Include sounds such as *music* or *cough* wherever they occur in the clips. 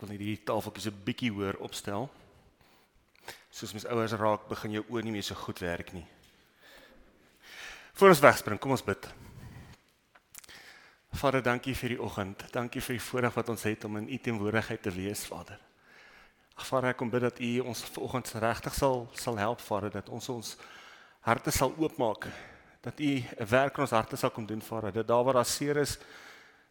Wil net hierdie tafeltjies 'n bietjie hoër opstel. Soos mens ouers raak, begin jou oë nie meer so goed werk nie. Voor ons wegspring, kom ons bid. Vader, dankie vir die oggend. Dankie vir die voorreg wat ons het om in U teenwoordigheid te wees, Vader. Ag Vader, ek kom bid dat U ons vanoggend regtig sal sal help, Vader, dat ons ons harte sal oopmaak. Dat U 'n werk in ons harte sal kom doen, Vader. Dat daar waar daar seer is,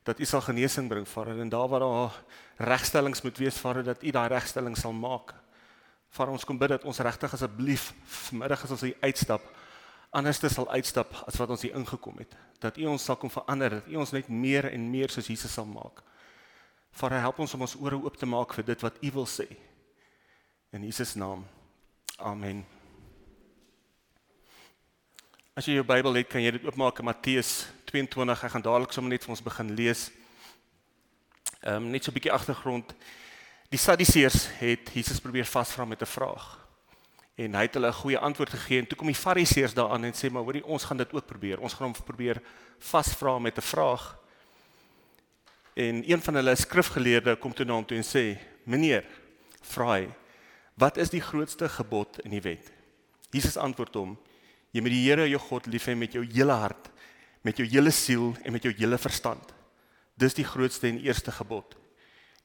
dat U sal genesing bring, Vader, en daar waar daar regstellings moet wees, Vader, dat U daai regstelling sal maak. Vader, ons kom bid dat ons regtig asseblief vanmiddag as ons hier uitstap, anders te sal uitstap as wat ons hier ingekom het. Dat U ons sal kom verander, dat U ons net meer en meer soos Jesus sal maak. Vader, help ons om ons ore oop te maak vir dit wat U wil sê. In Jesus naam. Amen. As jy jou Bybel het, kan jy dit oopmaak in Matteus 22. Ek gaan dadelik sommer net vir ons begin lees. Ehm um, net so 'n bietjie agtergrond. Die Sadduseërs het Jesus probeer vasvra met 'n vraag. En hy het hulle 'n goeie antwoord gegee en toe kom die Fariseërs daaraan en sê maar hoorie ons gaan dit ook probeer. Ons gaan hom probeer vasvra met 'n vraag. En een van hulle skrifgeleerde kom toe na hom toe en sê: "Meneer, vra hy, wat is die grootste gebod in die wet?" Jesus antwoord hom: Jy moet die Here jou God lief hê met jou hele hart, met jou hele siel en met jou hele verstand. Dis die grootste en eerste gebod.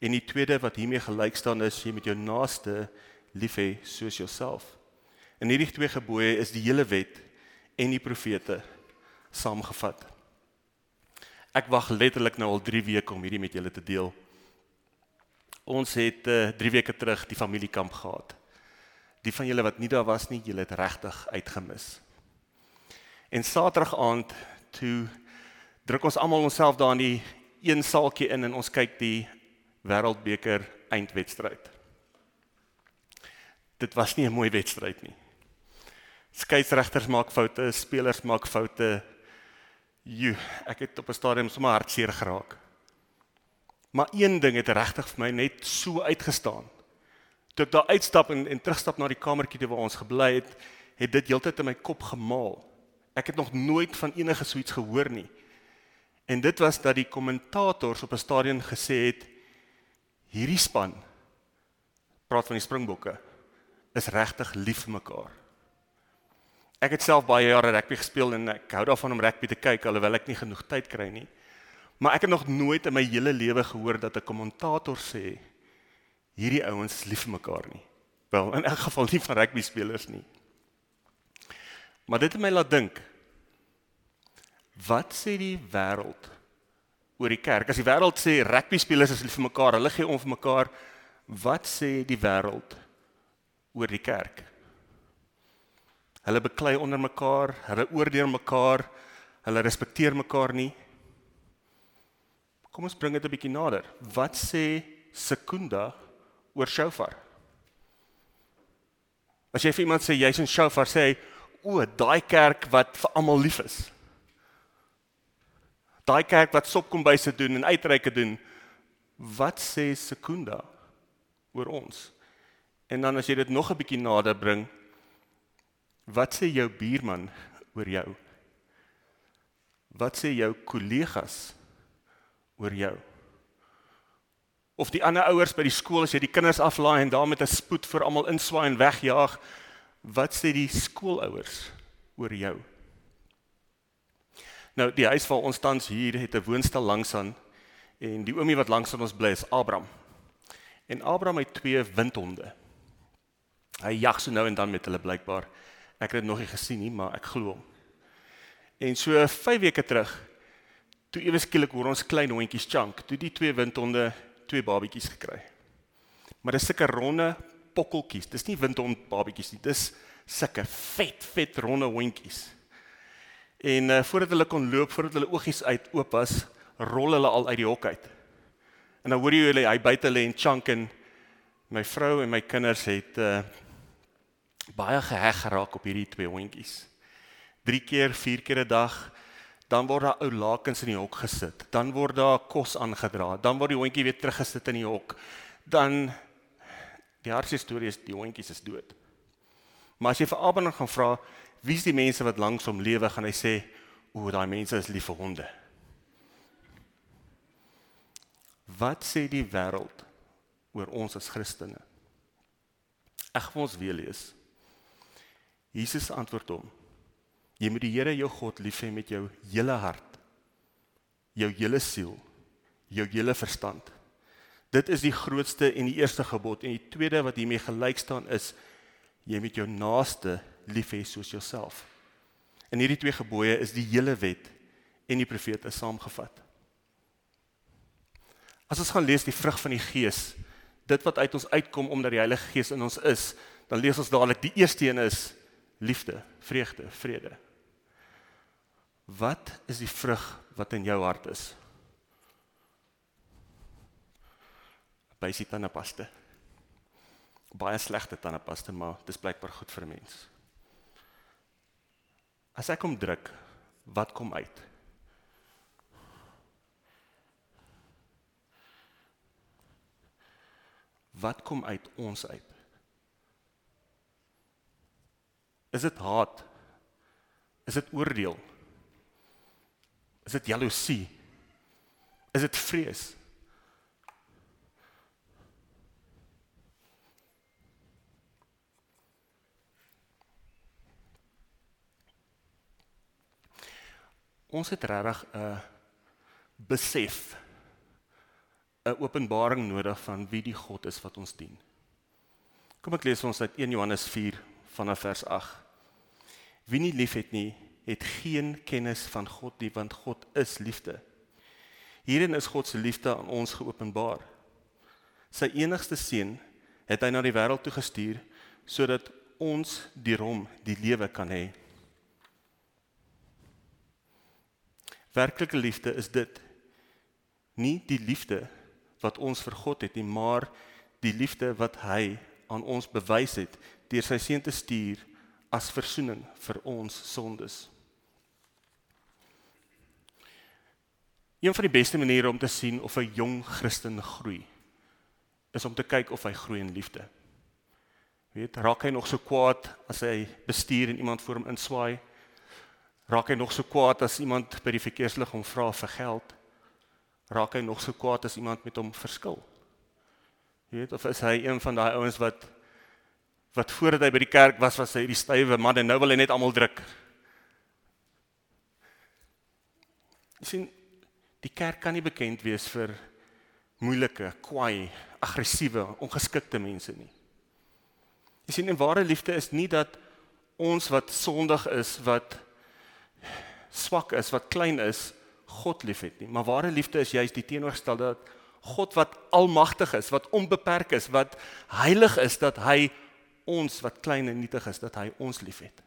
En die tweede wat hiermee gelyk staan is jy moet jou naaste lief hê soos jouself. En hierdie twee gebooie is die hele wet en die profete saamgevat. Ek wag letterlik nou al 3 weke om hierdie met julle te deel. Ons het 3 uh, weke terug die familiekamp gehad. Die van julle wat nie daar was nie, julle het regtig uitgemis. En Saterdag aand toe druk ons almal onsself daar in die een saaltjie in en ons kyk die Wêreldbeker eindwedstryd. Dit was nie 'n mooi wedstryd nie. Skeieregters maak foute, spelers maak foute. Jo, ek het op 'n stadium sommer hartseer geraak. Maar een ding het regtig vir my net so uitgestaan. Toe ek daar uitstap en, en terugstap na die kamertjie waar ons gebly het, het dit heeltyd in my kop gemaal. Ek het nog nooit van enige so iets gehoor nie. En dit was dat die kommentators op 'n stadion gesê het hierdie span praat van die Springbokke is regtig lief vir mekaar. Ek het self baie jare rugby gespeel en ek hou daarvan om rugby te kyk alhoewel ek nie genoeg tyd kry nie. Maar ek het nog nooit in my hele lewe gehoor dat 'n kommentator sê hierdie ouens is lief vir mekaar nie. Wel, in elk geval nie van rugby spelers nie. Maar dit het my laat dink. Wat sê die wêreld oor die kerk? As die wêreld sê rugby spelers is lief vir mekaar, hulle gee om vir mekaar, wat sê die wêreld oor die kerk? Hulle beklei onder mekaar, hulle oordeel mekaar, hulle respekteer mekaar nie. Kom ons bring dit 'n bietjie nader. Wat sê Sekunda oor Shofar? As jy vir iemand sê jy's 'n Shofar, sê hy o, daai kerk wat vir almal lief is. Daai kerk wat sopkombyse doen en uitreike doen. Wat sê Sekunda oor ons? En dan as jy dit nog 'n bietjie nader bring, wat sê jou buurman oor jou? Wat sê jou kollegas oor jou? Of die ander ouers by die skool as jy die kinders aflaai en daar met 'n spoed vir almal inswaai en wegjaag, wat sê die skoolouers oor jou? Nou die huis waar ons tans hier het 'n woonstel langs aan en die oomie wat langs aan ons bly is Abraham. En Abraham het twee windhonde. Hy jag so nou en dan met hulle blykbaar. Ek het dit nog nie gesien nie, maar ek glo hom. En so 5 weke terug toe ewe skielik hoor ons klein hondjies chunk, toe die twee windhonde twee babetjies gekry. Maar dis sulke ronde pokkeltjies. Dis nie windhond babetjies nie. Dis sulke vet vet ronde hondjies. En uh, voordat hulle kon loop, voordat hulle oogies uit oop was, rol hulle al uit die hok uit. En dan hoor jy hulle hy buite lê en chunk en My vrou en my kinders het uh baie geheg geraak op hierdie twee hondjies. 3 keer, 4 keer 'n dag, dan word daar ou lakens in die hok gesit. Dan word daar kos aangedra. Dan word die hondjie weer teruggesit in die hok. Dan die hartseer storie is die hondjies is dood. Maar as jy vir Abraham gaan vra, wie's die mense wat langs hom lewe, gaan hy sê, "O, daai mense is lief vir honde." Wat sê die wêreld oor ons as Christene? Ek gaan ons weer lees. Jesus antwoord hom: Jy moet die Here jou God lief hê met jou hele hart, jou hele siel, jou hele verstand. Dit is die grootste en die eerste gebod en die tweede wat hiermee gelyk staan is jy moet jou naaste lief hê soos jouself. In hierdie twee gebooie is die hele wet en die profete saamgevat. As ons gaan lees die vrug van die Gees, dit wat uit ons uitkom omdat die Heilige Gees in ons is, dan lees ons dadelik die eerste een is liefde, vreugde, vrede. Wat is die vrug wat in jou hart is? Bysie tandepaste. Baie slegte tandepaste, maar dis blykbaar goed vir 'n mens. As ek hom druk, wat kom uit? wat kom uit ons uit? Is dit haat? Is dit oordeel? Is dit jaloesie? Is dit vrees? Ons het regtig 'n besef 'n openbaring nodig van wie die God is wat ons dien. Kom ek lees ons uit 1 Johannes 4 vanaf vers 8. Wie nie liefhet nie, het geen kennis van God nie, want God is liefde. Hierin is God se liefde aan ons geopenbaar. Sy enigste seun het hy na die wêreld toe gestuur sodat ons deur hom die lewe kan hê. Werklike liefde is dit nie die liefde wat ons vir God het nie, maar die liefde wat hy aan ons bewys het deur sy seun te stuur as verzoening vir ons sondes. Een van die beste maniere om te sien of 'n jong Christen groei is om te kyk of hy groei in liefde. Weet, raak hy nog so kwaad as hy bestuur en iemand voor hom inswaai? Raak hy nog so kwaad as iemand by die verkeerslig hom vra vir geld? raak hy nog so kwaad as iemand met hom verskil. Jy weet of is hy een van daai ouens wat wat voordat hy by die kerk was was hy die stywe man en nou wil hy net almal druk. Jy sien die kerk kan nie bekend wees vir moeilike, kwaai, aggressiewe, ongeskikte mense nie. Jy sien en ware liefde is nie dat ons wat sondig is, wat swak is, wat klein is, God liefhet nie, maar ware liefde is juist die teenoorgestelde dat God wat almagtig is, wat onbeperk is, wat heilig is dat hy ons wat klein en nietig is, dat hy ons liefhet.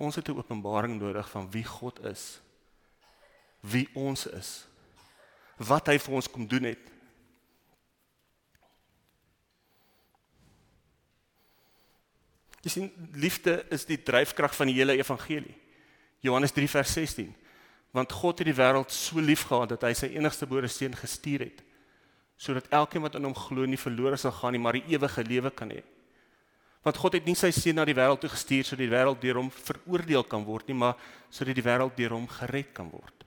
Ons het 'n openbaring nodig van wie God is. Wie ons is. Wat hy vir ons kom doen het. Jy sien, liefde is die dryfkrag van die hele evangelie. Johannes 3 vers 16 want God het die wêreld so lief gehad dat hy sy enigste gebore seun gestuur het sodat elkeen wat in hom glo nie verlore sal gaan nie maar die ewige lewe kan hê. Want God het nie sy seun na die wêreld toe gestuur sodat die wêreld deur hom veroordeel kan word nie, maar sodat die wêreld deur hom gered kan word.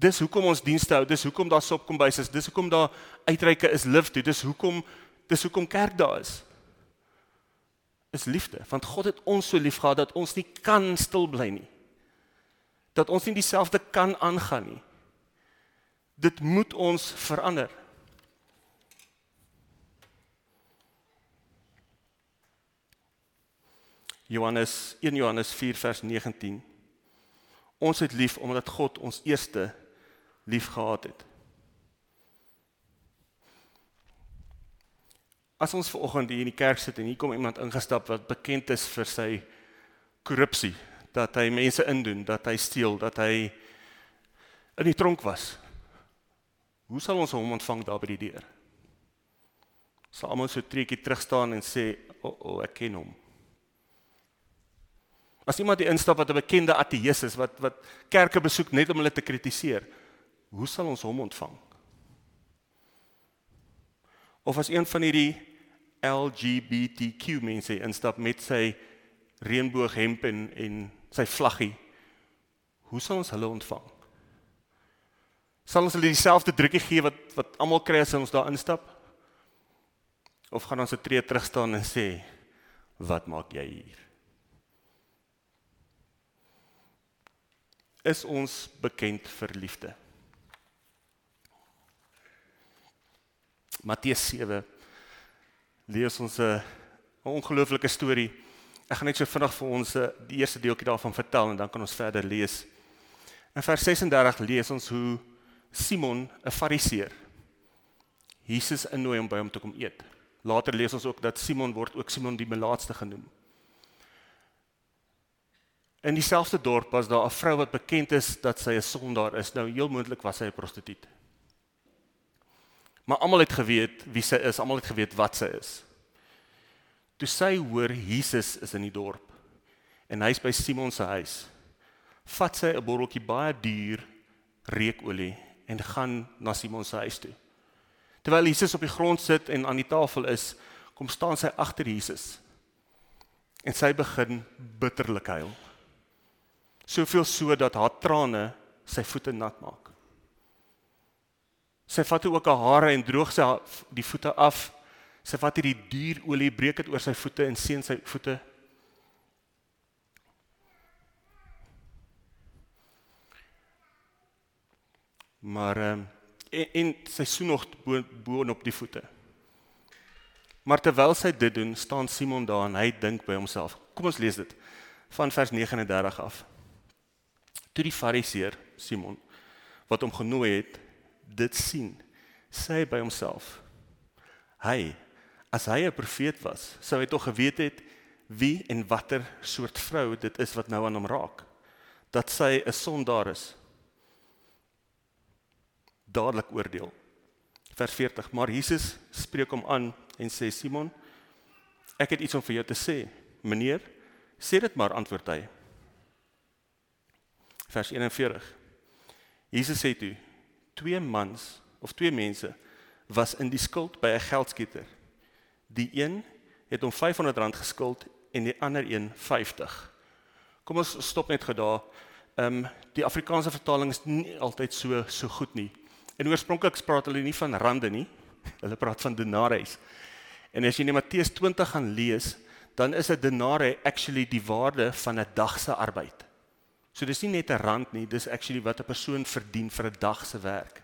Dis hoekom ons dienste hou, dis hoekom daar sop kom bys is, dis hoekom daar uitreike is lief toe, dis hoekom dis hoekom kerk daar is. Is liefde, want God het ons so lief gehad dat ons nie kan stil bly nie dat ons nie dieselfde kan aangaan nie. Dit moet ons verander. Johannes 1 Johannes 4 vers 19. Ons het lief omdat God ons eerste lief gehad het. As ons ver oggend hier in die kerk sit en hier kom iemand ingestap wat bekend is vir sy korrupsie, dat hy mense indoen, dat hy steel, dat hy in die tronk was. Hoe sal ons hom ontvang daar by die deur? Sal almal so treetjie terug staan en sê, "O, oh, oh, ek ken hom." As iemand hier instap wat 'n bekende ateïs is wat wat kerke besoek net om hulle te kritiseer, hoe sal ons hom ontvang? Of as een van hierdie LGBTQ mense instap met sy reënbooghemp en en sy vlaggie, hoe sal ons hulle ontvang? Sal ons hulle dieselfde drukkie gee wat wat almal kry as ons daar instap? Of gaan ons 'n tree terug staan en sê, "Wat maak jy hier?" Is ons bekend vir liefde? Matteus 7 lees ons 'n ongelooflike storie. Ek gaan net so vinnig vir ons eh, die eerste deeltjie daarvan vertel en dan kan ons verder lees. In vers 36 lees ons hoe Simon, 'n Fariseer, Jesus innooi om by hom te kom eet. Later lees ons ook dat Simon word ook Simon die melaatste genoem. In dieselfde dorp was daar 'n vrou wat bekend is dat sy 'n sondaar is. Nou heel moontlik was sy 'n prostituut. Maar almal het geweet wie sy is, almal het geweet wat sy is. Toe sy hoor Jesus is in die dorp en hy's by Simon se huis, vat sy 'n botteltjie baie duur reukolie en gaan na Simon se huis toe. Terwyl Jesus op die grond sit en aan die tafel is, kom staan sy agter Jesus. En sy begin bitterlik huil. Soveel so dat haar trane sy voete nat maak. Sy vat ook haar hare en droog sy die voete af. Sy vat hierdie duur olie, breek dit oor sy voete en seën sy voete. Maar ehm en, en sy soen nog bo-op die voete. Maar terwyl sy dit doen, staan Simon daar en hy dink by homself. Kom ons lees dit van vers 39 af. Toe die Fariseer Simon wat hom genooi het, dit sien, sê hy by homself: Hy, as hy 'n profeet was, sou hy tog geweet het wie en watter soort vrou dit is wat nou aan hom raak, dat sy 'n sondaar is. Dadelik oordeel. Vers 40: Maar Jesus spreek hom aan en sê: Simon, ek het iets om vir jou te sê. Meneer, sê dit maar, antwoord hy. Vers 41. Jesus sê toe: twee mans of twee mense was in die skuld by 'n geldskieter. Die een het hom R500 geskuld en die ander een 50. Kom ons stop net gou daar. Ehm um, die Afrikaanse vertaling is nie altyd so so goed nie. En oorspronklik praat hulle nie van rande nie. *laughs* Hulle praat van denarii. En as jy net Matteus 20 gaan lees, dan is 'n denarii actually die waarde van 'n dag se arbeid. So dis nie net 'n rand nie, dis actually wat 'n persoon verdien vir 'n dag se werk.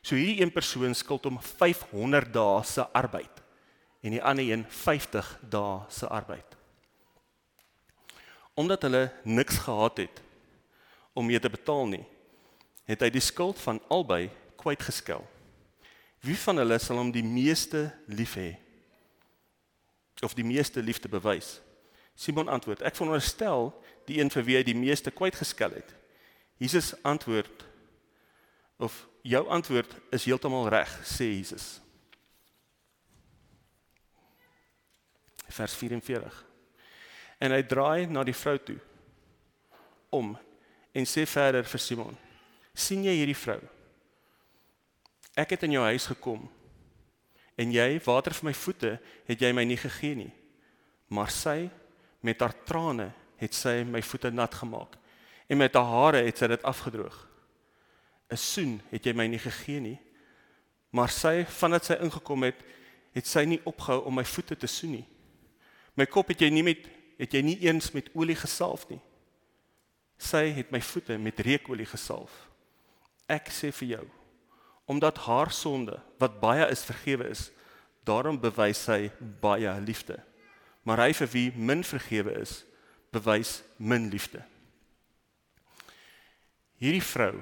So hierdie een persoon skuld hom 500 dae se arbeid en die ander een 50 dae se arbeid. Omdat hulle niks gehad het om mee te betaal nie, het hy die skuld van albei kwytgeskel. Wie van hulle sal hom die meeste lief hê? Of die meeste liefde bewys? Simon antwoord: Ek veronderstel die een vir wie hy die meeste kwyt geskel het. Jesus antwoord of jou antwoord is heeltemal reg, sê Jesus. Vers 44. En hy draai na die vrou toe om en sê verder vir Simon: "Sien jy hierdie vrou? Ek het in jou huis gekom en jy water vir my voete het jy my nie gegee nie, maar sy met haar trane het sy my voete nat gemaak en met haar hare het sy dit afgedroog. 'n Soen het jy my nie gegee nie, maar sy vandat sy ingekom het, het sy nie opgehou om my voete te soen nie. My kop het jy nie met het jy nie eens met olie gesalf nie. Sy het my voete met reukolie gesalf. Ek sê vir jou, omdat haar sonde wat baie is vergewe is, daarom bewys sy baie liefde. Maar hy vir wie min vergewe is, bewys min liefde. Hierdie vrou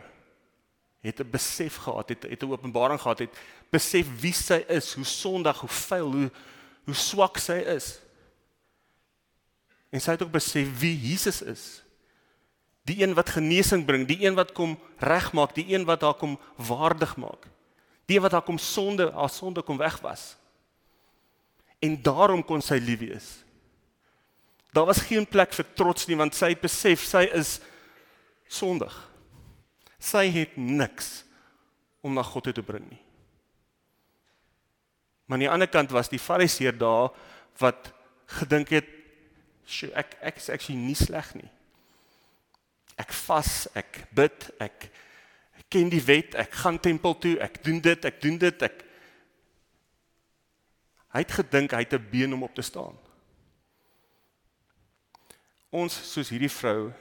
het 'n besef gehad, het het 'n openbaring gehad, het besef wie sy is, hoe sondig, hoe vuil, hoe hoe swak sy is. En sy het ook besef wie Jesus is. Die een wat genesing bring, die een wat kom regmaak, die een wat haar kom waardig maak. Die wat haar kom sonde, haar sonde kom wegwas. En daarom kon sy lief wees. Daar was geen plek vir trots nie want sy besef sy is sondig. Sy het niks om na God toe te bring nie. Maar aan die ander kant was die fariseer daar wat gedink het, "Sjoe, ek ek is actually nie sleg nie. Ek vas, ek bid, ek ken die wet, ek gaan tempel toe, ek doen dit, ek doen dit, ek Hy het gedink hy het 'n been om op te staan. Ons soos hierdie vrou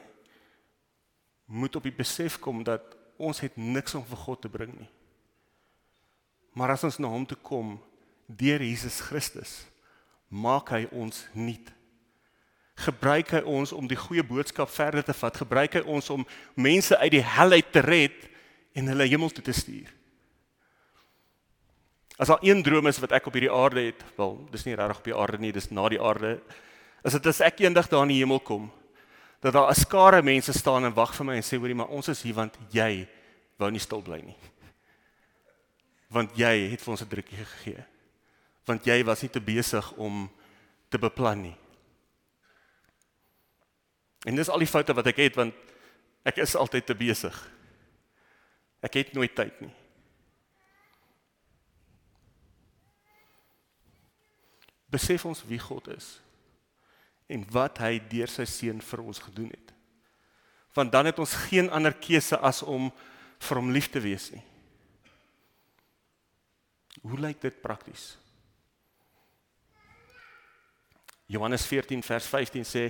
moet op die besef kom dat ons het niks om vir God te bring nie. Maar as ons na hom toe kom deur Jesus Christus, maak hy ons nuut. Gebruik hy ons om die goeie boodskap verder te vat, gebruik hy ons om mense uit die hel uit te red en hulle hemel toe te stuur. As daar een droom is wat ek op hierdie aarde het, wel, dis nie regtig op die aarde nie, dis na die aarde. Is dit as ek eendag daar in die hemel kom, dat daar 'n skare mense staan en wag vir my en sê hoorie, maar ons is hier want jy wou nie stil bly nie. Want jy het vir ons 'n drukkie gegee. Want jy was nie te besig om te beplan nie. En dis al die foute wat ek het want ek is altyd te besig. Ek het nooit tyd nie. besef ons wie God is en wat hy deur sy seun vir ons gedoen het. Want dan het ons geen ander keuse as om vir hom lief te wees nie. Hoe lyk dit prakties? Johannes 14 vers 15 sê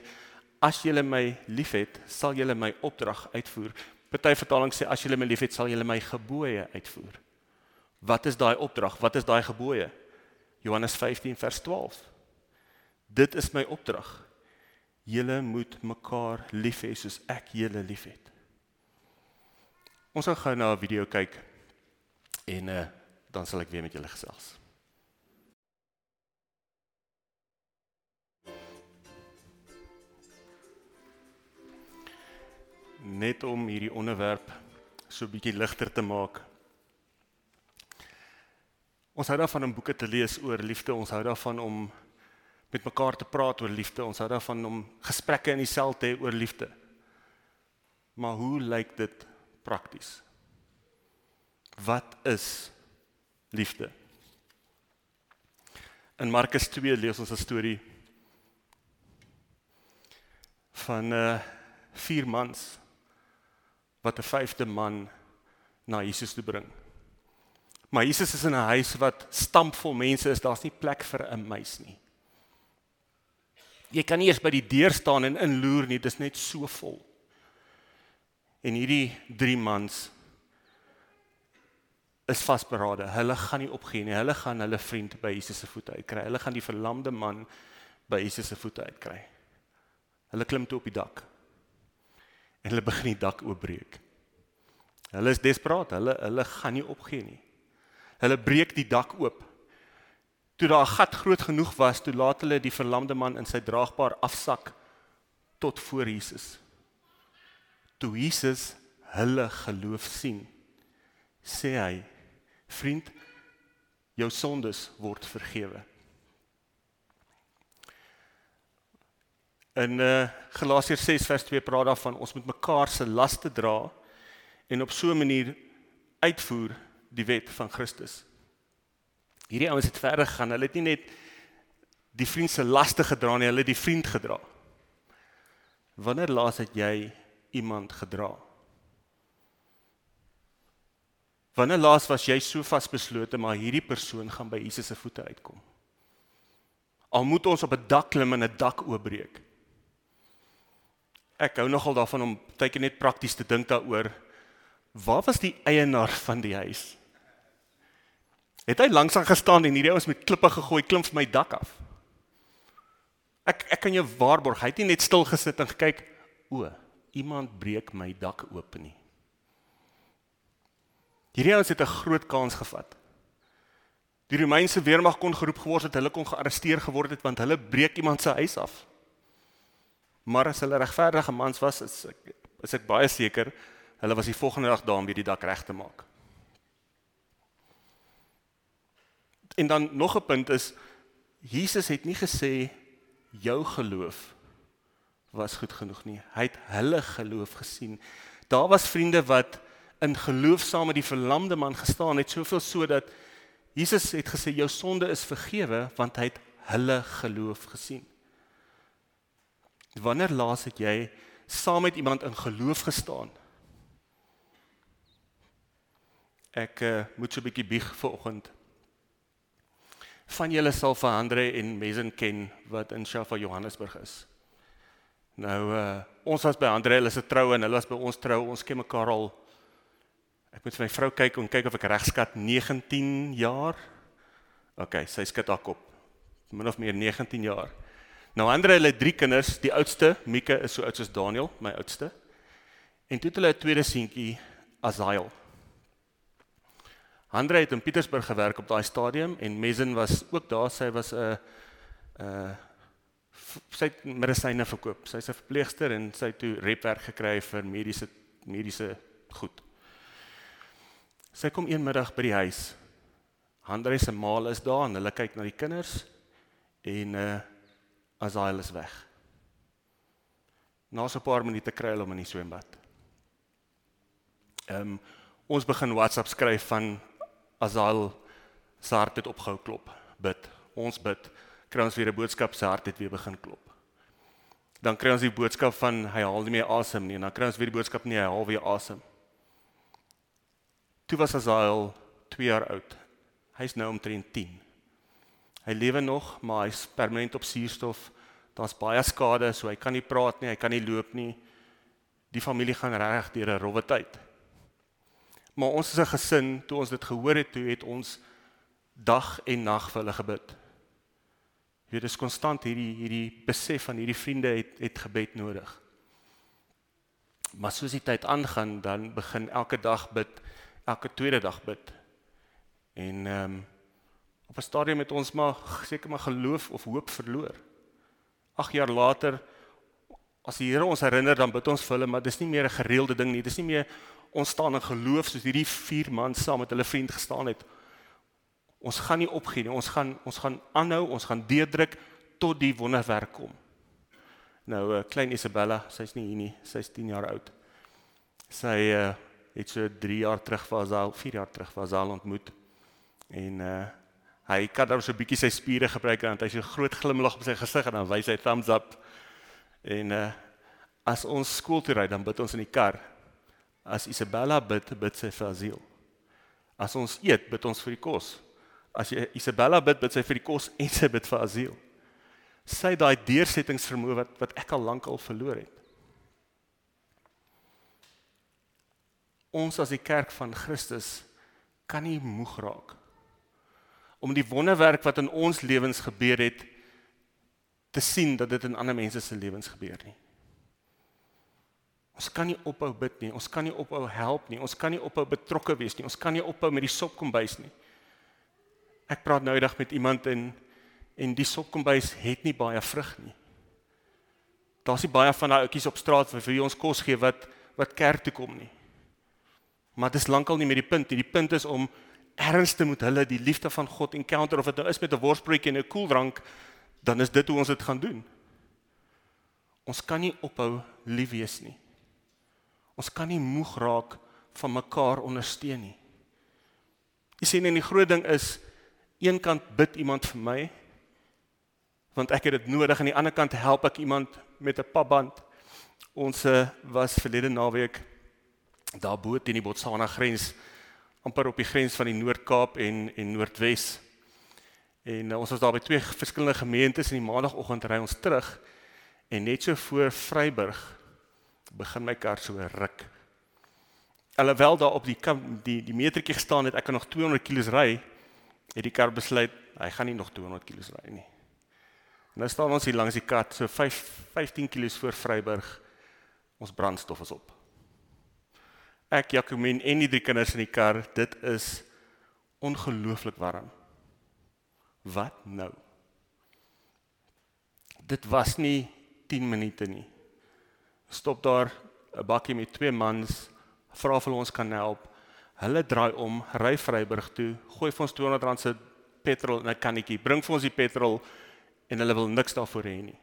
as julle my liefhet, sal julle my opdrag uitvoer. Party vertaling sê as julle my liefhet, sal julle my gebooie uitvoer. Wat is daai opdrag? Wat is daai gebooie? Johannes 15 vers 12. Dit is my opdrag. Julle moet mekaar lief hê soos ek julle liefhet. Ons gaan gou na 'n video kyk en uh, dan sal ek weer met julle gesels. Net om hierdie onderwerp so 'n bietjie ligter te maak. Ons hou daarvan om boeke te lees oor liefde. Ons hou daarvan om met mekaar te praat oor liefde. Ons hou daarvan om gesprekke in die sel te hê oor liefde. Maar hoe lyk dit prakties? Wat is liefde? In Markus 2 lees ons 'n storie van 'n uh, vier mans wat 'n vyfde man na Jesus toe bring. Maar Jesus is in 'n huis wat stampvol mense is. Daar's nie plek vir 'n muis nie. Jy kan nie eers by die deur staan en inloer nie, dit is net so vol. En hierdie drie mans is vasberade. Hulle gaan nie opgee nie. Hulle gaan hulle vriend by Jesus se voete uitkry. Hulle gaan die verlamde man by Jesus se voete uitkry. Hulle klim toe op die dak. En hulle begin die dak oopbreek. Hulle is desperaat. Hulle hulle gaan nie opgee nie. Hulle breek die dak oop. Toe daar 'n gat groot genoeg was, toe laat hulle die verlamde man in sy draagbaar afsak tot voor Jesus. Toe Jesus hulle geloof sien, sê hy: "Vriend, jou sondes word vergewe." In uh, Galasiërs 6 vers 2 praat daarvan ons moet mekaar se laste dra en op so 'n manier uitvoer die wet van Christus. Hierdie ouens het verder gegaan. Hulle het nie net die vriend se laste gedra nie, hulle het die vriend gedra. Wanneer laas het jy iemand gedra? Wanneer laas was jy so vasbeslote maar hierdie persoon gaan by Jesus se voete uitkom? Al moet ons op 'n dak klim en 'n dak oopbreek. Ek hou nogal daarvan om tydjie net prakties te dink daaroor. Waar was die eienaar van die huis? Het hy langs aan gestaan en hierdie ouens met klippe gegooi klim van my dak af. Ek ek kan jou waarborg, hy het nie net stil gesit en gekyk, o, iemand breek my dak oop nie. Hierdie ouens het 'n groot kans gevat. Die Romeinse weermag kon geroep geword het, hulle kon gearresteer geword het want hulle breek iemand se huis af. Maar as hulle regverdige mans was, is ek is ek baie seker hulle was die volgende dag daar om weer die dak reg te maak. En dan nog 'n punt is Jesus het nie gesê jou geloof was goed genoeg nie. Hy het hulle geloof gesien. Daar was vriende wat in geloof saam met die verlamde man gestaan het, soveel sodat Jesus het gesê jou sonde is vergewe want hy het hulle geloof gesien. Wanneer laas het jy saam met iemand in geloof gestaan? Ek uh, moet so 'n bietjie bieg vanoggend. Van julle sal vir Andre en Mesin ken wat in Shafa Johannesburg is. Nou uh ons was by Andre hulle se troue en hulle was by ons trou. Ons ken mekaar al Ek moet vir my vrou kyk en kyk of ek reg skat 19 jaar. OK, sy skat haar kop. Min of meer 19 jaar. Nou Andre hulle drie kinders, die oudste, Mika is so oud soos Daniel, my oudste. En toe het hulle 'n tweede seentjie, Azael. Andre het in Pietersburg gewerk op daai stadium en Mesin was ook daar. Sy was 'n 'n sy het medisyne verkoop. Sy's 'n verpleegster en sy het toe repwerk gekry vir mediese mediese goed. Sy kom een middag by die huis. Andre se ma is daar en hulle kyk na die kinders en uh Azael is weg. Na so 'n paar minute kry hulle hom in die swembad. Ehm um, ons begin WhatsApp skryf van Azael se hart het opgehou klop. Bid. Ons bid. Kry ons weer 'n boodskap sy hart het weer begin klop. Dan kry ons die boodskap van hy haal nie meer asem nie en dan kry ons weer die boodskap nee hy haal weer asem. Toe was Azael 2 jaar oud. Hy's nou omtrent 10. Hy lewe nog, maar hy's permanent op suurstof. Daar's baie skade, so hy kan nie praat nie, hy kan nie loop nie. Die familie gaan reg deur 'n rowwe tyd. Maar ons as 'n gesin, toe ons dit gehoor het, toe het ons dag en nag vir hulle gebid. Jy weet, dis konstant hierdie hierdie besef van hierdie vriende het het gebed nodig. Maar soos die tyd aangaan, dan begin elke dag bid, elke tweede dag bid. En ehm um, op 'n stadium het ons maar seker maar geloof of hoop verloor. 8 jaar later as die Here ons herinner dan bid ons vir hulle, maar dis nie meer 'n gereelde ding nie. Dis nie meer ons staan in geloof soos hierdie vier man saam met hulle vriend gestaan het. Ons gaan nie opgee nie. Ons gaan ons gaan aanhou, ons gaan deurdruk tot die wonderwerk kom. Nou uh, klein Isabella, sy's nie hier nie. Sy's 10 jaar oud. Sy uh, het so 3 jaar terug vir haar 4 jaar terug vir haar ontmoet. En uh hy kan dan so 'n bietjie sy spiere gebruik en hy het so 'n groot glimlag op sy gesig en dan wys hy thumbs up. En uh as ons skool toe ry, dan bid ons in die kar. As Isabella bid, bid sy vir asiel. As ons eet, bid ons vir die kos. As jy Isabella bid, bid sy vir die kos en sy bid vir asiel. Sy daai deursettingsvermoë wat wat ek al lank al verloor het. Ons as die kerk van Christus kan nie moeg raak om die wonderwerk wat in ons lewens gebeur het te sien dat dit in ander mense se lewens gebeur nie. Ons kan nie ophou bid nie, ons kan nie ophou help nie, ons kan nie ophou betrokke wees nie, ons kan nie ophou met die sopkombuis nie. Ek praat nou eendag met iemand en en die sopkombuis het nie baie vrug nie. Daar's nie baie van daai ouppies op straat vir wie ons kos gee wat wat kerk toe kom nie. Maar dit is lankal nie met die punt nie. Die punt is om ernste moet hulle die liefde van God encounter of dit nou is met 'n worsbroodjie en 'n koeldrank, dan is dit hoe ons dit gaan doen. Ons kan nie ophou lief wees nie. Ons kan nie moeg raak van mekaar ondersteun nie. Jy sien en die groot ding is een kant bid iemand vir my want ek het dit nodig aan die ander kant help ek iemand met 'n papband. Ons eh, was verlede naweek daar bo teen die Botswana grens amper op die grens van die Noord-Kaap en en Noordwes. En uh, ons was daar by twee verskillende gemeentes en die maandagooggend ry ons terug en net so voor Vryburg begin my kar so ruk. Alhoewel daar op die die die metertjie gestaan het ek kan nog 200 km ry, het die kar besluit hy gaan nie nog 200 km ry nie. Nou staan ons hier langs die kat so 5 15 km voor Vryburg. Ons brandstof is op ek Jacomien en die drie kinders in die kar, dit is ongelooflik warm. Wat nou? Dit was nie 10 minute nie. Stop daar 'n bakkie met twee mans, vra of hulle ons kan help. Hulle draai om, ry Vryburg toe, gooi vir ons R200 se petrol in 'n kannetjie. Bring vir ons die petrol en hulle wil niks daarvoor hê nie.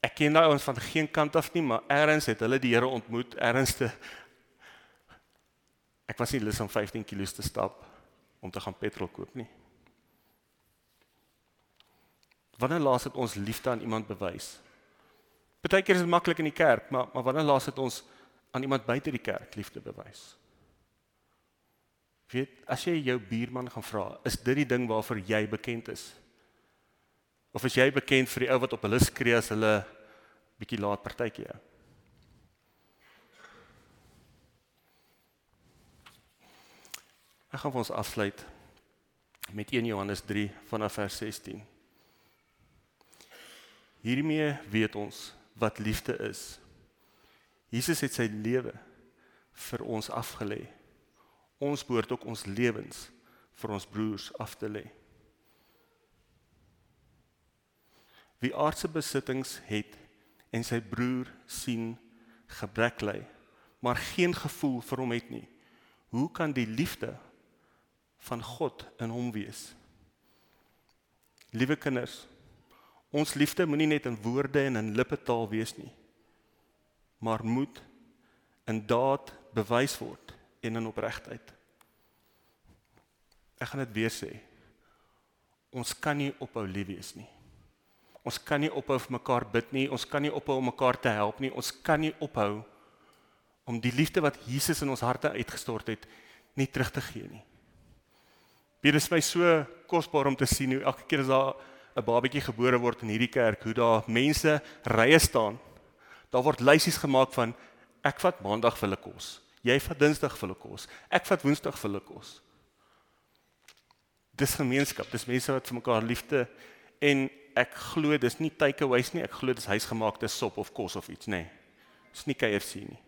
Ek ken daai ouens van geen kant af nie, maar eers het hulle die Here ontmoet, ernsste. Ek was nie lus om 15 km te stap om te gaan petrol koop nie. Wanneer laas het ons liefde aan iemand bewys? Partykeer is dit maklik in die kerk, maar maar wanneer laas het ons aan iemand buite die kerk liefde bewys? Weet, as jy jou buurman gaan vra, is dit die ding waarvoor jy bekend is? Of is jy bekend vir die ou wat op hulle skree as hulle bietjie laat partytjie hou? Ek gaan vir ons afsluit met 1 Johannes 3 vanaf vers 16. Hiermee weet ons wat liefde is. Jesus het sy lewe vir ons afgelê. Ons behoort ook ons lewens vir ons broers af te lê. Wie aardse besittings het en sy broer sien gebrek ly, maar geen gevoel vir hom het nie, hoe kan die liefde van God in hom wees? Liewe kinders, ons liefde moenie net in woorde en in lippetaal wees nie, maar moet in daad bewys word en in opregtheid. Ek gaan dit weer sê. Ons kan nie ophou lief wees nie. Ons kan nie ophou vir mekaar bid nie. Ons kan nie ophou om mekaar te help nie. Ons kan nie ophou om die liefde wat Jesus in ons harte uitgestort het, nie terug te gee nie. Dit is my so kosbaar om te sien hoe elke keer as daar 'n babatjie gebore word in hierdie kerk, hoe daar mense rye staan. Daar word lysies gemaak van ek vat maandag vir hulle kos. Jy vat dinsdag vir hulle kos. Ek vat woensdag vir hulle kos. Dis gemeenskap. Dis mense wat vir mekaar liefde en ek glo dis nie takeaways nie, ek glo dis huisgemaakte sop of kos of iets, nê. Nee. Dis nie KFC nie.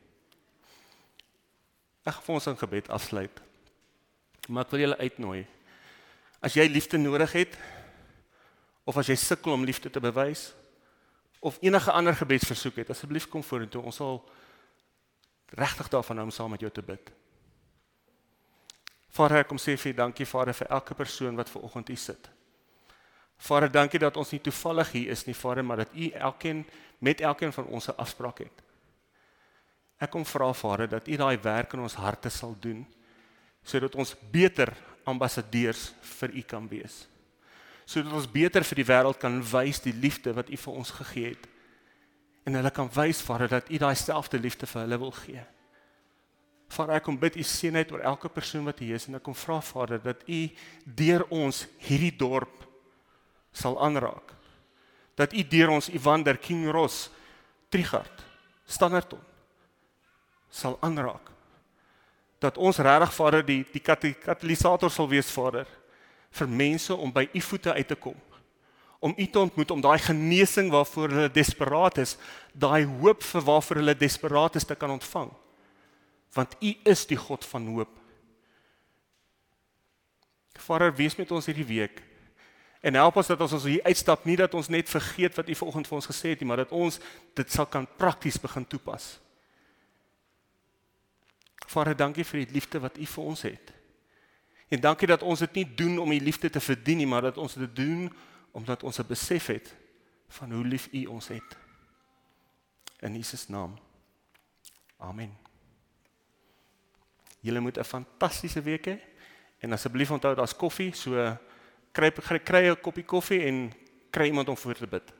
Ek gaan ons in gebed afsluit. Maar ek wil julle uitnooi. As jy liefde nodig het of as jy sukkel om liefde te bewys of enige ander gebedsversoek het, asseblief kom vorentoe. Ons sal regtig daarvan hou om saam met jou te bid. Vader, kom sê vir dankie Vader vir elke persoon wat ver oggend hier sit. Vader, dankie dat ons nie toevallig hier is nie, Vader, maar dat U elkeen met elkeen van ons 'n afspraak het. Ek kom vra Vader dat U daai werk in ons harte sal doen sodat ons beter ambassadeurs vir U kan wees. Sodat ons beter vir die wêreld kan wys die liefde wat U vir ons gegee het. En hulle kan wys Vader dat U daai selfde liefde vir hulle wil gee. Vader, ek kom bid U seënheid oor elke persoon wat hier is en ek kom vra Vader dat U deur ons hierdie dorp sal aanraak. Dat U deur ons Ivander King Ross Trigard Standerton sal aanraak. Dat ons regtig Vader die die katalisator sal wees Vader vir mense om by U voete uit te kom. Om U te ontmoet om daai genesing waarvoor hulle desperaat is, daai hoop vir waarvoor hulle desperaat is te kan ontvang. Want U is die God van hoop. Vader, wees met ons hierdie week. En help ons dat ons ons hier uitstap nie dat ons net vergeet wat U vanoggend vir ons gesê het nie, maar dat ons dit sal kan prakties begin toepas. Vader, dankie vir die liefde wat U vir ons het. En dankie dat ons dit nie doen om U liefde te verdien nie, maar dat ons dit doen omdat ons 'n besef het van hoe lief U ons het. In Jesus naam. Amen. Julle moet 'n fantastiese week hê en asseblief onthou daar's koffie, so kry kry 'n koppie koffie en kry iemand om voor te bid.